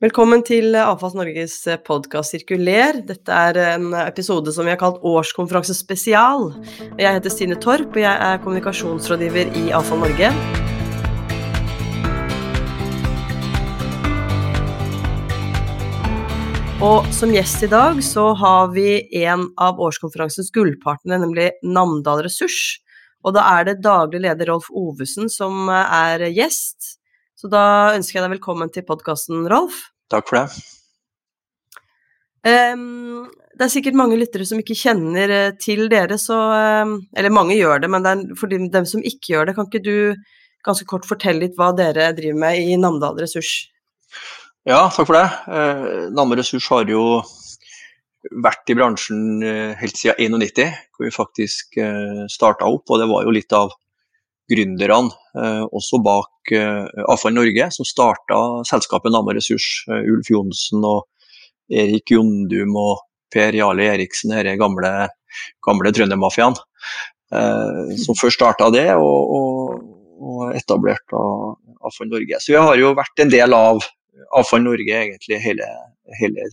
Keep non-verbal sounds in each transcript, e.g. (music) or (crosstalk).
Velkommen til Avfalls Norges podkast Sirkuler. Dette er en episode som vi har kalt Årskonferanse spesial. Jeg heter Stine Torp, og jeg er kommunikasjonsrådgiver i Avfall Norge. Og som gjest i dag så har vi en av årskonferansens gullpartnere, nemlig Namdal Ressurs. Og da er det daglig leder Rolf Ovesen som er gjest. Så da ønsker jeg deg velkommen til podkasten, Rolf. Takk for det. Um, det er sikkert mange lyttere som ikke kjenner eh, til dere, så um, Eller mange gjør det, men det for dem som ikke gjør det, kan ikke du ganske kort fortelle litt hva dere driver med i Namdal Ressurs? Ja, takk for det. Eh, Namdal Ressurs har jo vært i bransjen eh, helt siden 91, hvor vi faktisk eh, starta opp. Og det var jo litt av gründerne, eh, også bak eh, Avfall Norge, som starta selskapet Nama Ressurs. Eh, Ulf Johnsen og Erik Jondum og Per Jarle Eriksen, denne gamle, gamle trøndermafiaen. som først starta det, og, og, og etablerte Avfall Norge. Så vi har jo vært en del av Avfall Norge egentlig hele, hele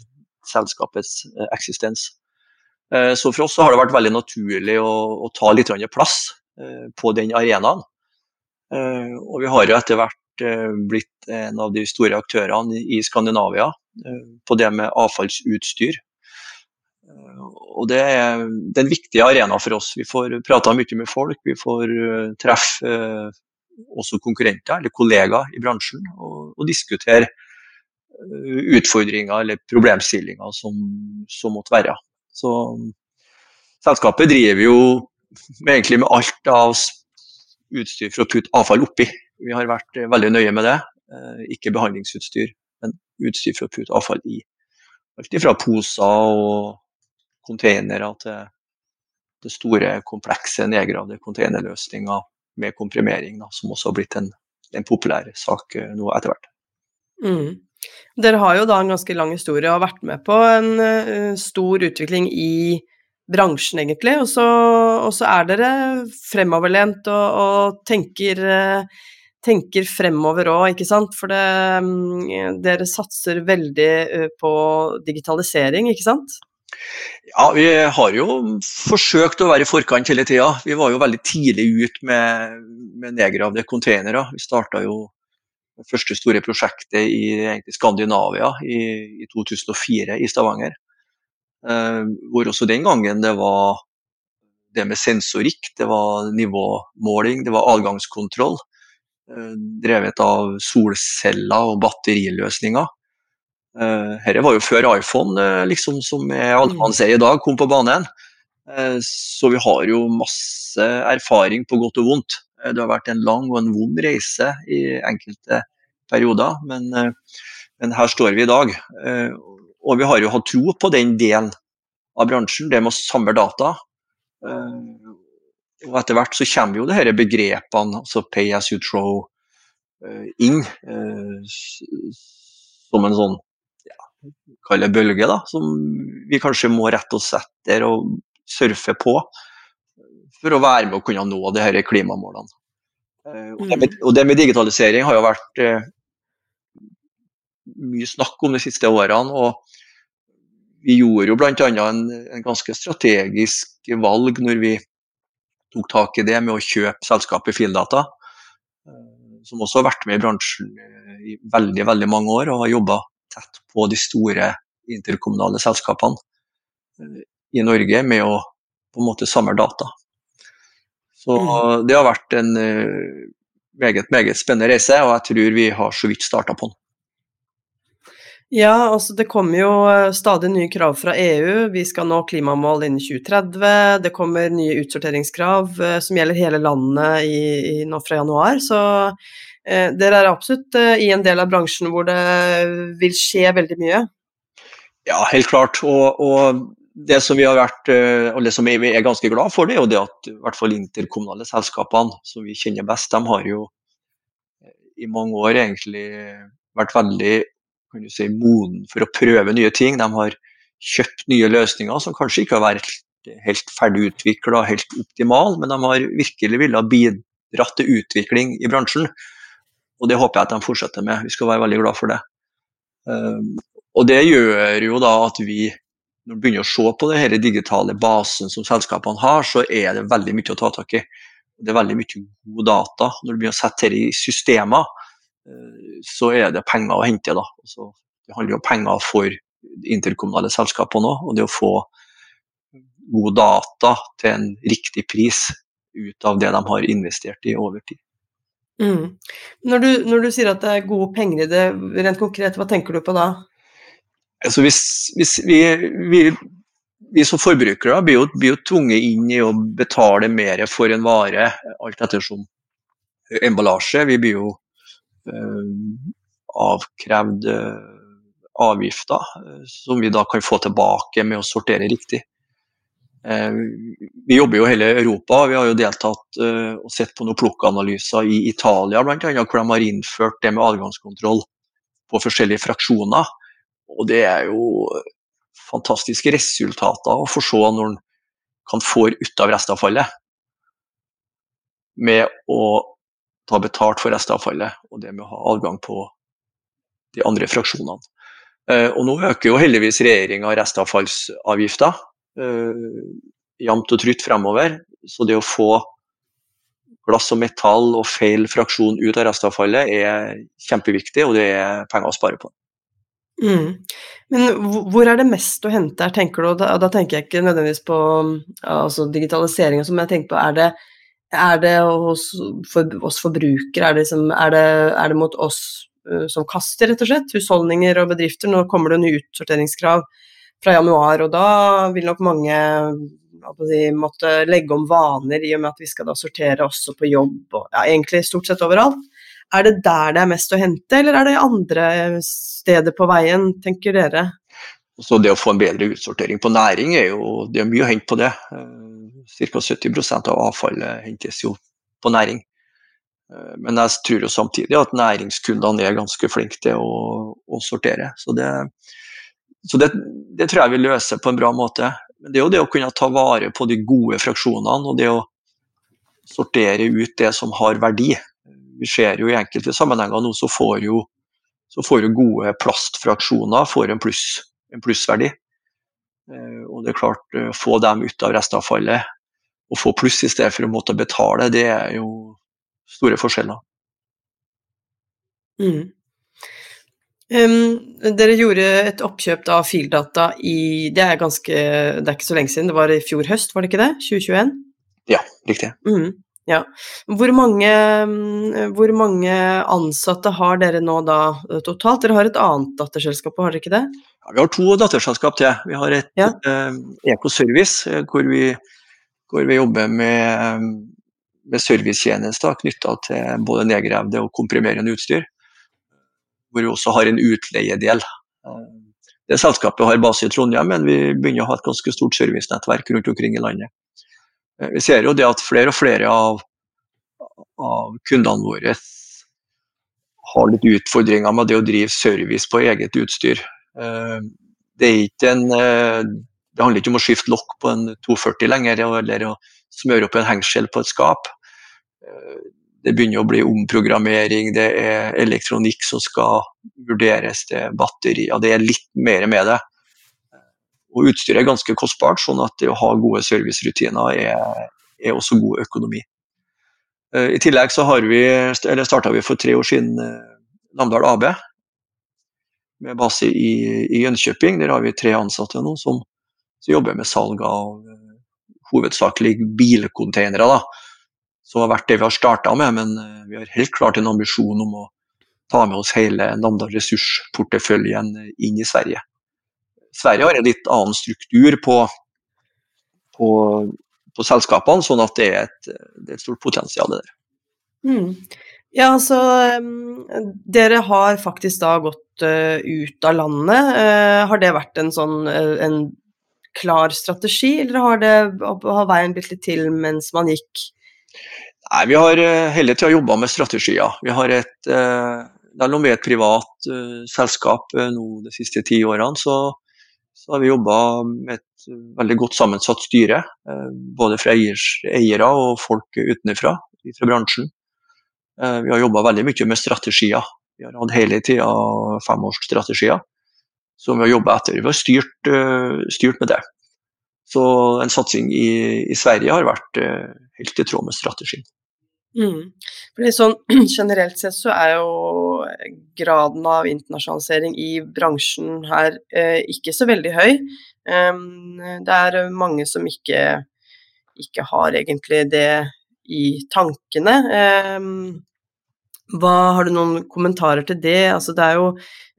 selskapets eksistens. Så for oss har det vært veldig naturlig å, å ta litt plass på den arenaen. Eh, og vi har jo etter hvert eh, blitt en av de store aktørene i Skandinavia på det med avfallsutstyr. Og det er, det er en arena for oss. Vi får prata mye med folk, vi får treffe også konkurrenter eller kollegaer i bransjen og, og diskutere utfordringer eller problemstillinger som, som måtte være. Så selskapet driver jo egentlig med alt av utstyr for å putte avfall oppi. Vi har vært eh, veldig nøye med det. Eh, ikke behandlingsutstyr, men utstyr for å putte avfall i. Alt fra poser og containere til det store, komplekse nedgravde containerløsninger med komprimering, da, som også har blitt en, en populær sak eh, nå etter hvert. Mm. Dere har jo da en ganske lang historie og vært med på en uh, stor utvikling i bransjen, egentlig. Og så, og så er dere fremoverlent og, og tenker, tenker, fremover òg, ikke sant. For det, mm, dere satser veldig eh, på digitalisering, ikke sant? Ja, vi har jo forsøkt å være i forkant hele tida. Vi var jo veldig tidlig ut med, med nedgravde containere. Vi starta jo det første store prosjektet i Skandinavia i, i 2004 i Stavanger. Eh, hvor også den gangen det var det med sensorikk, det var nivåmåling, det var adgangskontroll. Eh, drevet av solceller og batteriløsninger. Dette eh, var jo før iPhone, liksom, som alle man sier i dag, kom på banen. Så vi har jo masse erfaring på godt og vondt. Det har vært en lang og en vond reise i enkelte perioder, men, men her står vi i dag. Og vi har jo hatt tro på den delen av bransjen, det med å samle data. Eh, og etter hvert så kommer jo det disse begrepene, altså pay as you throw, eh, inn eh, som en sånn ja, kall bølge, da, som vi kanskje må rette oss etter og surfe på for å være med å kunne nå de disse klimamålene. Og det, med, og det med digitalisering har jo vært mye snakk om de siste årene. og vi gjorde jo bl.a. En, en ganske strategisk valg når vi tok tak i det med å kjøpe selskapet Fildata, eh, som også har vært med i bransjen eh, i veldig, veldig mange år og har jobba tett på de store interkommunale selskapene eh, i Norge med å på en måte samle data. Så mm. det har vært en meget, meget spennende reise, og jeg tror vi har så vidt starta på den. Ja, altså det kommer jo eh, stadig nye krav fra EU. Vi skal nå klimamål innen 2030. Det kommer nye utsorteringskrav eh, som gjelder hele landet i, i, nå fra januar. Så eh, dere er absolutt eh, i en del av bransjen hvor det vil skje veldig mye. Ja, helt klart. Og, og det som vi har vært, eh, og det som vi er ganske glad for, det er jo det at i hvert fall interkommunale selskapene, som vi kjenner best, de har jo i mange år egentlig vært veldig kan du si, moden for å prøve nye ting. De har kjøpt nye løsninger som kanskje ikke har vært helt ferdig utvikla, helt optimal, men de har virkelig villet bidra til utvikling i bransjen. Og det håper jeg at de fortsetter med. Vi skal være veldig glad for det. Og det gjør jo da at vi når vi begynner å se på denne digitale basen som selskapene har, så er det veldig mye å ta tak i. Det er veldig mye god data. Når du begynner å sette dette i systemer, så er det penger å hente. Da. Altså, det handler om penger for interkommunale selskaper nå, og det å få god data til en riktig pris ut av det de har investert i over tid. Mm. Når, du, når, du, sier at det er gode penger i det, rent konkret, hva tenker du på da? Altså hvis, hvis vi, vi, vi, som forbrukere blir jo, blir jo, tvunget inn i å betale mer for en vare, alt ettersom emballasje. Vi blir jo avkrevd eh, avgifter eh, som vi da kan få tilbake med å sortere riktig. Eh, vi jobber jo hele Europa. Vi har jo deltatt eh, og sett på noen plukkanalyser i Italia bl.a. hvor de har innført det med adgangskontroll på forskjellige fraksjoner. Og det er jo fantastiske resultater å få se når en kan få ut av restavfallet med å ta betalt for restavfallet og det med å ha adgang på de andre fraksjonene. Eh, og nå øker jo heldigvis regjeringa restavfallsavgifta uh, jevnt og trutt fremover. Så det å få glass og metall og feil fraksjon ut av restavfallet er kjempeviktig, og det er penger å spare på. Mm. Men hvor er det mest å hente her, tenker du? Da, da, tenker jeg ikke nødvendigvis på altså digitalisering, men jeg tenker på er det, er det hos for, oss forbrukere, er det, liksom, er, er det mot oss Eh, som kaster, rett og slett. Husholdninger og bedrifter. Nå kommer det nye utsorteringskrav fra januar, og da vil nok mange si, måtte legge om vaner i og med at vi skal da sortere også på jobb og ja, egentlig stort sett overalt. Er det der det er mest å hente, eller er det andre steder på veien, tenker dere? Så Det å få en bedre utsortering på næring er jo det er mye å hente på det. Ca. 70% av avfallet hentes jo på næring. Eh, men jeg tror jo samtidig at næringskundene er ganske flinke til å, å sortere. Så, det, så det, det, tror jeg vi løser på en bra måte. Men det er jo det å kunne ta vare på de gode fraksjonene, og det å sortere ut det som har verdi. Vi ser jo i enkelte sammenhenger nå så får jo, så får jo gode plastfraksjoner får en, pluss, en plussverdi. Eh, og det er klart, å eh, få dem ut av restavfallet og få pluss i stedet for å måtte betale, det er jo store forskjeller. Mm. Um, dere gjorde et oppkjøp av Fieldata i det er, ganske, det er ikke så lenge siden, det var i fjor høst, var det ikke det? 2021? Ja, riktig. Mm, ja. Hvor, mange, hvor mange, ansatte har dere nå da totalt? Dere har et annet datterselskap, har dere ikke det? Ja, vi har to datterselskap til. Vi har et ja. eh, Ecoservice, eh, hvor vi, hvor vi jobber med med servicetjenester knytta til både nedgravde og komprimerende utstyr. Hvor vi også har en utleiedel. Det selskapet har base i Trondheim, men vi begynner å ha et ganske stort servicenettverk rundt omkring i landet. Vi ser jo det at flere og flere av, av kundene våre har litt utfordringer med det å drive service på eget utstyr. Det, er ikke en, det handler ikke om å skifte lokk på en 240 lenger, eller å smøre opp en hengsel på et skap. Det begynner å bli omprogrammering, det er elektronikk som skal vurderes, det er batterier. Det er litt mer med det. Og utstyret er ganske kostbart, sånn at det å ha gode servicerutiner er, er også god økonomi. Eh, I tillegg så vi, starta vi for tre år siden eh, Namdal AB, med base i, i, Jönköping. Der har vi tre ansatte nå som, som jobber med salg av uh, hovedsakelig bilcontainere. som har vært det vi har starta med, men eh, vi har helt klart en ambisjon om å ta med oss hele Namdal ressursporteføljen inn i Sverige. Sverige har en litt annen struktur på, på, på selskapene, sånn at det er et, det er et stort potensial der. Mm. Ja, altså Dere har faktisk da gått uh, ut av landet. Uh, har det vært en sånn uh, en klar strategi, eller har, det, har veien blitt litt til mens man gikk Nei, Vi har eh, hele tida jobba med strategier. Vi har et, eh, selv om vi er et privat uh, selskap nå de siste ti årene, så, så har vi jobba med et veldig godt sammensatt styre. Både fra eiere og folk utenfra, fra bransjen. vi har jobba veldig mye med strategier. Vi har hatt hele tida femårsstrategier som vi har jobba etter. Vi har styrt, styrt, med det. Så en satsing i, i Sverige har vært helt i tråd med strategien. Mm. Fordi sånn, (clears throat) generelt sett så er jo graden av internasjonalisering i bransjen her eh, ikke så veldig høy. Um, det er mange som ikke, ikke, har egentlig det i tankene. Um, hva, har du noen kommentarer til det? Altså, det jo,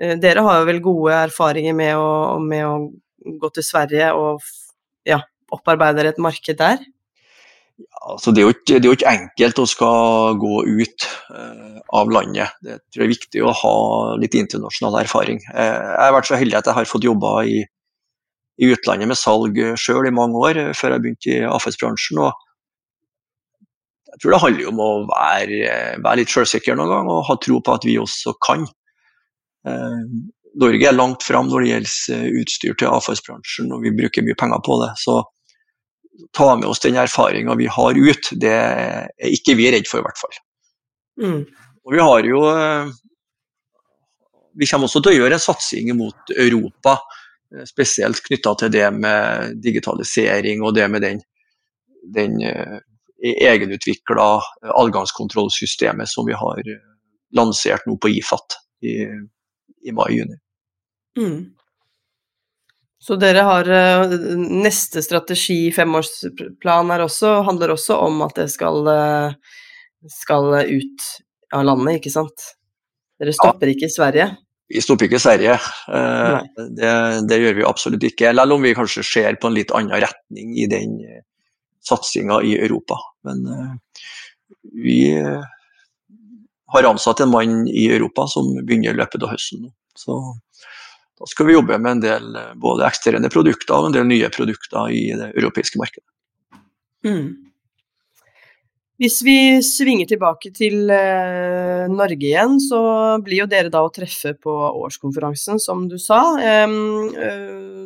eh, dere har jo vel gode erfaringer med å, med å gå til Sverige og ja, opparbeide et marked der? altså det, er ikke, det, er jo ikke, enkelt å skal gå ut uh, av landet. Det tror jeg er viktig å ha litt internasjonal erfaring. Uh, jeg har vært så heldig at jeg har fått jobba i, i utlandet med salg sjøl i mange år, uh, før jeg begynte i AFS-bransjen. og Jeg tror det handler om å være, være litt sjølsikker noen gang og ha tro på at vi også kan. Norge er langt fram når det gjelder utstyr til AFS-bransjen, og vi bruker mye penger på det. så ta med oss den erfaringa vi har ut, det er ikke vi redd for, i hvert fall. Mm. Og vi har jo eh, Vi kommer også til å gjøre en satsing mot Europa, eh, spesielt knytta til det med digitalisering og det med den, den egenutvikla adgangskontrollsystemet som vi har lansert nå på IFAT i, i mai-juni. Mm. Så dere har eh, neste strategi, femårsplan, også, handler også om at det skal, eh, skal ut av landet, ikke sant? Dere stopper ja. ikke i Sverige? Vi stopper ikke i Sverige, eh, det, det, gjør vi absolutt ikke. Eller om vi kanskje ser på en litt annen retning i den satsinga i Europa. Men vi har ansatt en mann i Europa som begynner løpet av høsten. Så da skal vi jobbe med en del eh, både eksterne produkter og en del nye produkter i det europeiske markedet. Mm. Hvis vi svinger tilbake til eh, Norge igjen, så blir jo dere da å treffe på årskonferansen, som du sa. Eh, eh,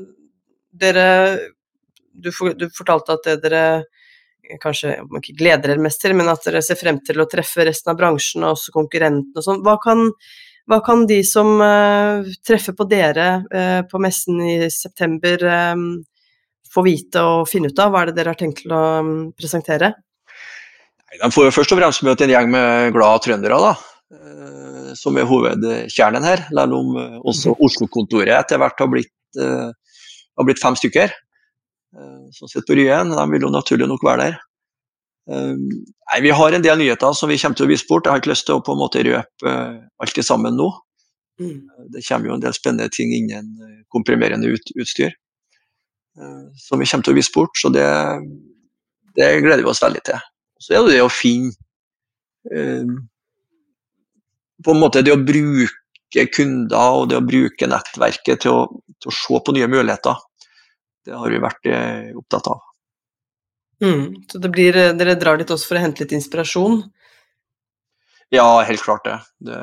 dere du, for, du, fortalte at det dere kanskje ikke gleder dere mest til, men at dere ser frem til å treffe resten av bransjen og også konkurrentene og sånn. Hva hva kan de som uh, treffer på dere uh, på messen i september um, få vite og finne ut av? Hva er det dere har tenkt til å um, presentere? De får jo først og fremst møte en gjeng med glade trøndere, da. Uh, som er hovedkjernen her. Selv om også. Oslo-kontoret etter hvert har blitt, har blitt fem stykker som sitter på Ryen. De vil jo naturlig nok være der. Ehm, nei, Vi har en del nyheter som vi kommer til å vise bort. Jeg har ikke lyst til å på en måte røpe uh, alt det sammen nå. Mm. Eh, det kommer jo en del spennende ting innen eh, komprimerende ut, utstyr som vi kommer til å vise bort. Så det, det gleder vi oss veldig til. Så er det det å finne på en måte det å bruke kunder og det å bruke nettverket til å, til å se på nye muligheter. Det har vi vært opptatt av. Mm, så blir, eh, dere drar dit også for å hente litt inspirasjon? Ja, helt klart det. Det,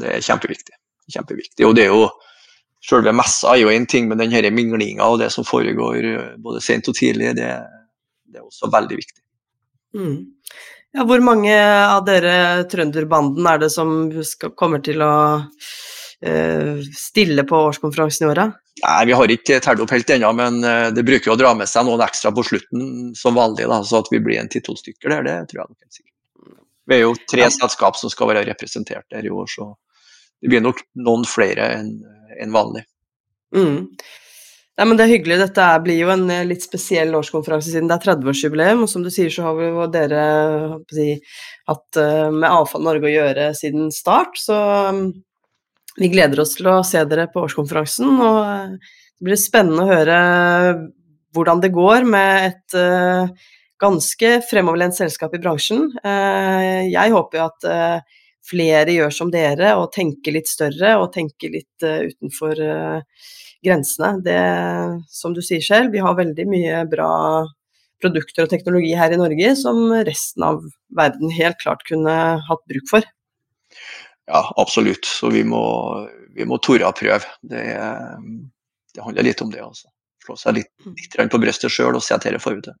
det er kjempeviktig. kjempeviktig. Og det er jo Selve messa er jo én ting, men den minglinga og det som foregår eh, både sent og tidlig, det, det er også veldig viktig. Mm. Ja, hvor mange av dere trønderbanden er det som kommer til å stille på årskonferansen i året? Nei, Vi har ikke telt opp helt ennå, men eh, det bruker jo å dra med seg noen ekstra på slutten som vanlig. Da, så at vi blir en ti-tolv stykker der, det tror jeg nok helt sikkert. Vi er jo tre ja. selskap som skal være representert der i år, så det blir nok noen flere enn en vanlig. Mm. Nei, men Det er hyggelig. Dette blir jo en eh, litt spesiell årskonferanse siden det er 30-årsjubileum. Og som du sier, så har vi jo dere si, hatt eh, med Avfall Norge å gjøre siden start. Så vi gleder oss til å se dere på årskonferansen, og eh, det blir spennende å høre hvordan det går med et uh, ganske fremoverlent selskap i bransjen. Uh, jeg håper jo at flere gjør som dere og tenker litt større og tenker litt utenfor grensene. Det, som du sier selv, vi har veldig mye bra produkter og teknologi her i Norge som resten av verden helt klart kunne hatt bruk for. Ja, absolutt. Så vi må, vi må tore å prøve. Det, det, handler litt om det. altså. Slå seg litt, mm. litt på brystet sjøl og se at dette får vi til.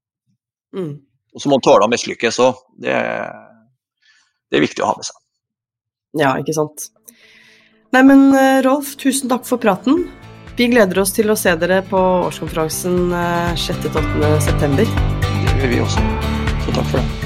Mm. Og så må man tåle å mislykkes òg. Det, det, er viktig å ha med seg. Ja, ikke sant. Nei, men eh, Rolf, tusen takk for praten. Vi gleder oss til å se dere på årskonferansen 6.-8. september. Det gjør vi også. Så takk for det.